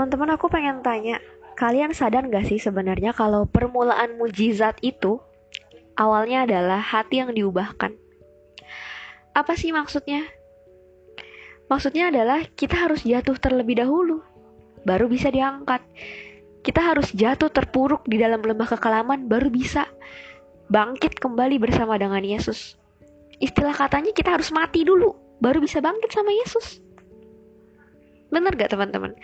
Teman-teman aku pengen tanya, kalian sadar gak sih sebenarnya kalau permulaan mujizat itu awalnya adalah hati yang diubahkan? Apa sih maksudnya? Maksudnya adalah kita harus jatuh terlebih dahulu, baru bisa diangkat. Kita harus jatuh terpuruk di dalam lembah kekelaman, baru bisa bangkit kembali bersama dengan Yesus. Istilah katanya kita harus mati dulu, baru bisa bangkit sama Yesus. Bener gak teman-teman?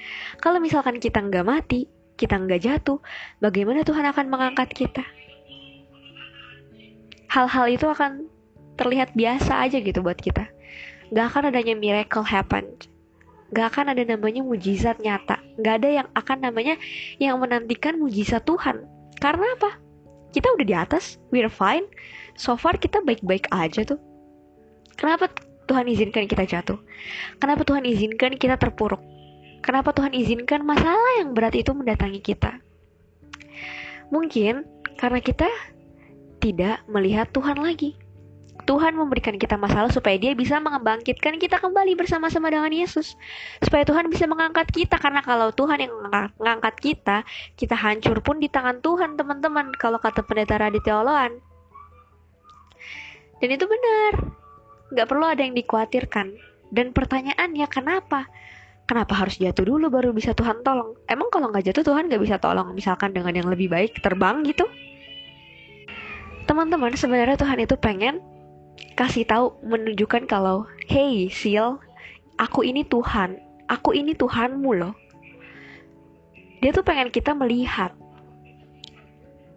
Kalau misalkan kita nggak mati, kita nggak jatuh, bagaimana Tuhan akan mengangkat kita? Hal-hal itu akan terlihat biasa aja gitu buat kita. Gak akan adanya miracle happen. Gak akan ada namanya mujizat nyata. Gak ada yang akan namanya yang menantikan mujizat Tuhan. Karena apa? Kita udah di atas, we're fine. So far kita baik-baik aja tuh. Kenapa Tuhan izinkan kita jatuh? Kenapa Tuhan izinkan kita terpuruk? Kenapa Tuhan izinkan masalah yang berat itu mendatangi kita? Mungkin karena kita tidak melihat Tuhan lagi. Tuhan memberikan kita masalah supaya dia bisa mengembangkitkan kita kembali bersama-sama dengan Yesus. Supaya Tuhan bisa mengangkat kita. Karena kalau Tuhan yang mengangkat kita, kita hancur pun di tangan Tuhan teman-teman. Kalau kata pendeta Raditya Oloan. Dan itu benar nggak perlu ada yang dikhawatirkan. Dan pertanyaannya kenapa? Kenapa harus jatuh dulu baru bisa Tuhan tolong? Emang kalau nggak jatuh Tuhan nggak bisa tolong misalkan dengan yang lebih baik terbang gitu? Teman-teman sebenarnya Tuhan itu pengen kasih tahu menunjukkan kalau hey Sil, aku ini Tuhan, aku ini Tuhanmu loh. Dia tuh pengen kita melihat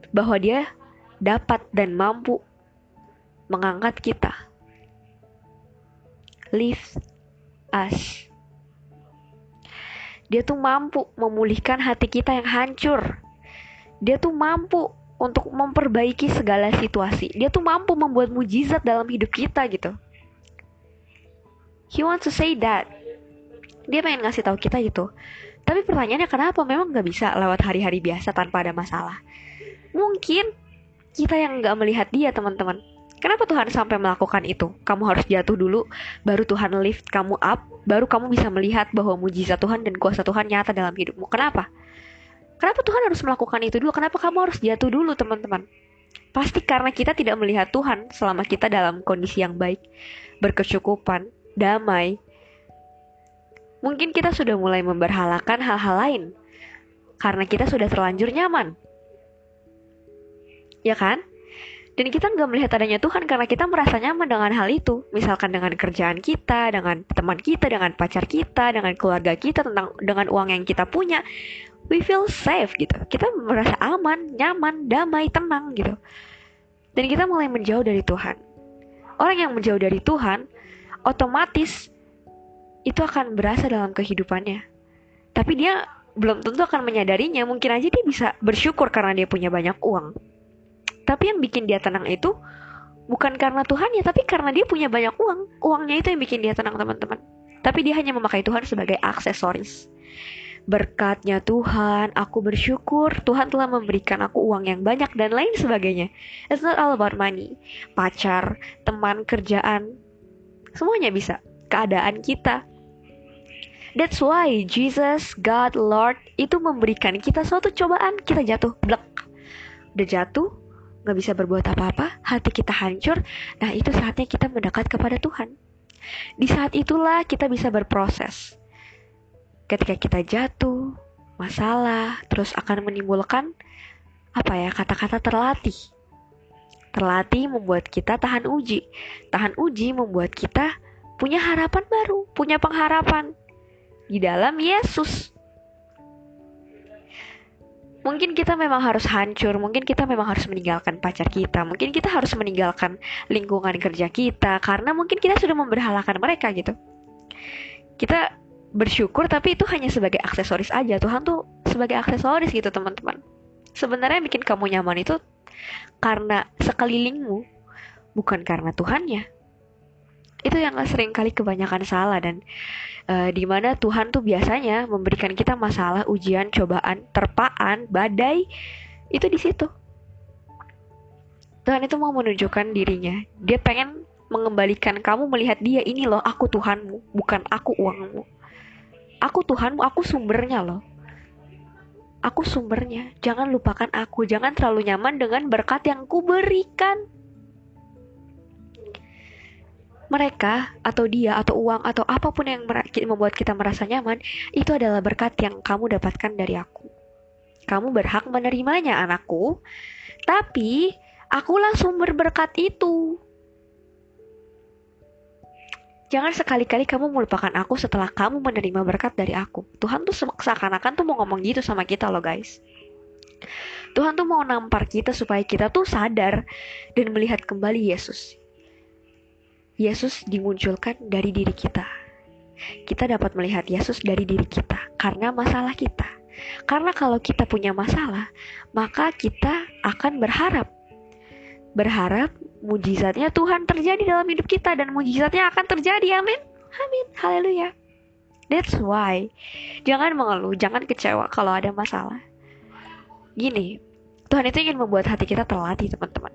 bahwa dia dapat dan mampu mengangkat kita lift us. Dia tuh mampu memulihkan hati kita yang hancur. Dia tuh mampu untuk memperbaiki segala situasi. Dia tuh mampu membuat mujizat dalam hidup kita gitu. He wants to say that. Dia pengen ngasih tahu kita gitu. Tapi pertanyaannya kenapa memang nggak bisa lewat hari-hari biasa tanpa ada masalah? Mungkin kita yang nggak melihat dia teman-teman Kenapa Tuhan sampai melakukan itu? Kamu harus jatuh dulu, baru Tuhan lift kamu up, baru kamu bisa melihat bahwa mujizat Tuhan dan kuasa Tuhan nyata dalam hidupmu. Kenapa? Kenapa Tuhan harus melakukan itu dulu? Kenapa kamu harus jatuh dulu, teman-teman? Pasti karena kita tidak melihat Tuhan selama kita dalam kondisi yang baik, berkecukupan, damai. Mungkin kita sudah mulai memberhalakan hal-hal lain karena kita sudah terlanjur nyaman. Ya kan? Dan kita nggak melihat adanya Tuhan karena kita merasa nyaman dengan hal itu. Misalkan dengan kerjaan kita, dengan teman kita, dengan pacar kita, dengan keluarga kita, tentang dengan uang yang kita punya. We feel safe gitu. Kita merasa aman, nyaman, damai, tenang gitu. Dan kita mulai menjauh dari Tuhan. Orang yang menjauh dari Tuhan, otomatis itu akan berasa dalam kehidupannya. Tapi dia belum tentu akan menyadarinya. Mungkin aja dia bisa bersyukur karena dia punya banyak uang tapi yang bikin dia tenang itu bukan karena Tuhan ya, tapi karena dia punya banyak uang. Uangnya itu yang bikin dia tenang, teman-teman. Tapi dia hanya memakai Tuhan sebagai aksesoris. Berkatnya Tuhan, aku bersyukur Tuhan telah memberikan aku uang yang banyak dan lain sebagainya. It's not all about money. Pacar, teman, kerjaan, semuanya bisa. Keadaan kita. That's why Jesus, God, Lord itu memberikan kita suatu cobaan, kita jatuh, blek. Udah jatuh, nggak bisa berbuat apa-apa, hati kita hancur, nah itu saatnya kita mendekat kepada Tuhan. Di saat itulah kita bisa berproses. Ketika kita jatuh, masalah, terus akan menimbulkan apa ya kata-kata terlatih. Terlatih membuat kita tahan uji. Tahan uji membuat kita punya harapan baru, punya pengharapan di dalam Yesus mungkin kita memang harus hancur, mungkin kita memang harus meninggalkan pacar kita, mungkin kita harus meninggalkan lingkungan kerja kita karena mungkin kita sudah memberhalakan mereka gitu. Kita bersyukur tapi itu hanya sebagai aksesoris aja. Tuhan tuh sebagai aksesoris gitu, teman-teman. Sebenarnya bikin kamu nyaman itu karena sekelilingmu, bukan karena Tuhannya itu yang sering kali kebanyakan salah dan uh, di mana Tuhan tuh biasanya memberikan kita masalah, ujian, cobaan, terpaan, badai itu di situ. Tuhan itu mau menunjukkan dirinya. Dia pengen mengembalikan kamu melihat dia ini loh, aku Tuhanmu, bukan aku uangmu. Aku Tuhanmu, aku sumbernya loh. Aku sumbernya. Jangan lupakan aku. Jangan terlalu nyaman dengan berkat yang kuberikan. Mereka atau dia atau uang atau apa pun yang membuat kita merasa nyaman itu adalah berkat yang kamu dapatkan dari aku. Kamu berhak menerimanya anakku. Tapi akulah sumber berkat itu. Jangan sekali-kali kamu melupakan aku setelah kamu menerima berkat dari aku. Tuhan tuh seakan-akan tuh mau ngomong gitu sama kita loh guys. Tuhan tuh mau nampar kita supaya kita tuh sadar dan melihat kembali Yesus. Yesus dimunculkan dari diri kita. Kita dapat melihat Yesus dari diri kita karena masalah kita. Karena kalau kita punya masalah, maka kita akan berharap. Berharap mujizatnya Tuhan terjadi dalam hidup kita dan mujizatnya akan terjadi. Amin. Amin. Haleluya. That's why jangan mengeluh, jangan kecewa kalau ada masalah. Gini, Tuhan itu ingin membuat hati kita terlatih, teman-teman.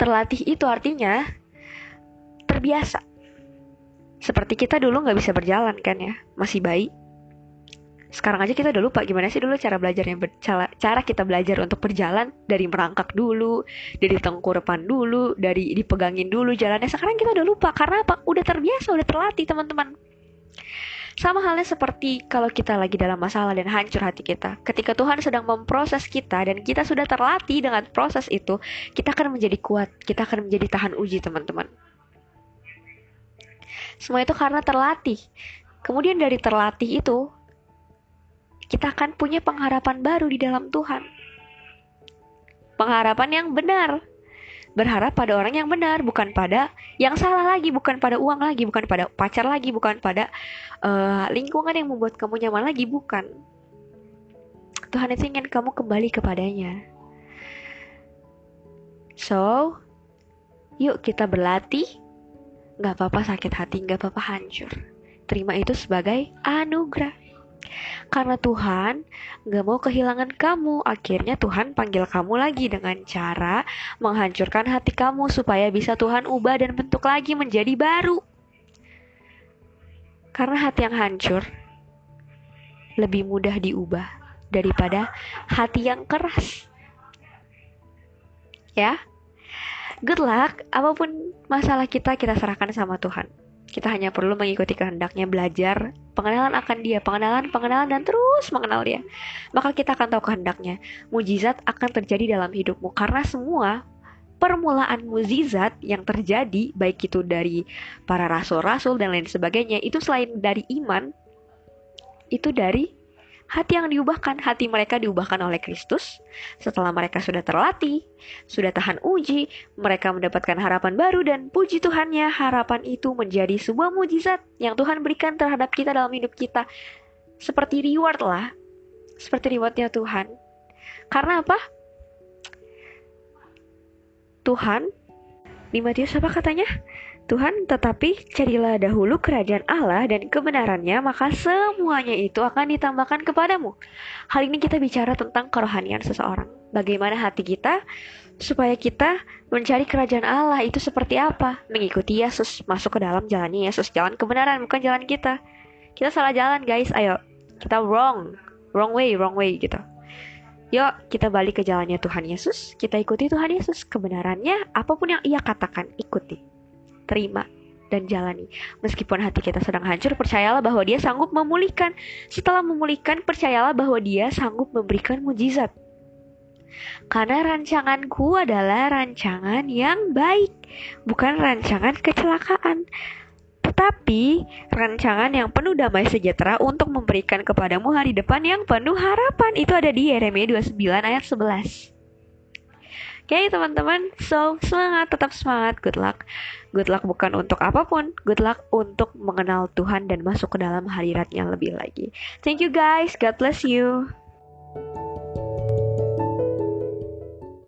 Terlatih itu artinya terbiasa. Seperti kita dulu nggak bisa berjalan kan ya, masih bayi. Sekarang aja kita udah lupa gimana sih dulu cara belajarnya cara, cara kita belajar untuk berjalan. Dari merangkak dulu dari tengkurepan dulu dari dipegangin dulu jalannya. Sekarang kita udah lupa karena apa? Udah terbiasa udah terlatih teman-teman. Sama halnya seperti kalau kita lagi dalam masalah dan hancur hati kita. Ketika Tuhan sedang memproses kita dan kita sudah terlatih dengan proses itu kita akan menjadi kuat kita akan menjadi tahan uji teman-teman semua itu karena terlatih kemudian dari terlatih itu kita akan punya pengharapan baru di dalam Tuhan. Pengharapan yang benar. Berharap pada orang yang benar, bukan pada yang salah lagi, bukan pada uang lagi, bukan pada pacar lagi, bukan pada uh, lingkungan yang membuat kamu nyaman lagi, bukan. Tuhan itu ingin kamu kembali kepadanya. So, yuk kita berlatih. Gak apa-apa sakit hati, gak apa-apa hancur. Terima itu sebagai anugerah. Karena Tuhan gak mau kehilangan kamu, akhirnya Tuhan panggil kamu lagi dengan cara menghancurkan hati kamu supaya bisa Tuhan ubah dan bentuk lagi menjadi baru. Karena hati yang hancur lebih mudah diubah daripada hati yang keras. Ya, good luck. Apa pun masalah kita, kita serahkan sama Tuhan. Kita hanya perlu mengikuti kehendaknya belajar pengenalan akan dia, pengenalan, pengenalan, dan terus mengenal dia. Maka kita akan tahu kehendaknya. Mujizat akan terjadi dalam hidupmu karena semua permulaan mujizat yang terjadi baik itu dari para rasul-rasul dan lain sebagainya itu selain dari iman itu dari hati yang diubahkan, hati mereka diubahkan oleh Kristus. Setelah mereka sudah terlatih, sudah tahan uji, mereka mendapatkan harapan baru dan puji Tuhannya, harapan itu menjadi sebuah mujizat yang Tuhan berikan terhadap kita dalam hidup kita. Seperti reward lah, seperti rewardnya Tuhan. Karena apa? Tuhan, di Matius apa katanya? Tuhan, tetapi carilah dahulu kerajaan Allah dan kebenarannya, maka semuanya itu akan ditambahkan kepadamu. Hal ini kita bicara tentang kerohanian seseorang. Bagaimana hati kita supaya kita mencari kerajaan Allah itu seperti apa? Mengikuti Yesus, masuk ke dalam jalannya Yesus, jalan kebenaran bukan jalan kita. Kita salah jalan, guys. Ayo, kita wrong, wrong way, wrong way gitu. Yuk, kita balik ke jalannya Tuhan Yesus. Kita ikuti Tuhan Yesus. Kebenarannya, apa pun yang ia katakan, ikuti terima dan jalani. Meskipun hati kita sedang hancur, percayalah bahwa dia sanggup memulihkan. Setelah memulihkan, percayalah bahwa dia sanggup memberikan mujizat. Karena rancanganku adalah rancangan yang baik, bukan rancangan kecelakaan. Tetapi rancangan yang penuh damai sejahtera untuk memberikan kepadamu hari depan yang penuh harapan. Itu ada di Yeremia 29 ayat 11. Oke okay, teman-teman, so semangat, tetap semangat, good luck. Good luck bukan untuk apa pun, good luck untuk mengenal Tuhan dan masuk ke dalam hadiratnya lebih lagi. Thank you guys, God bless you.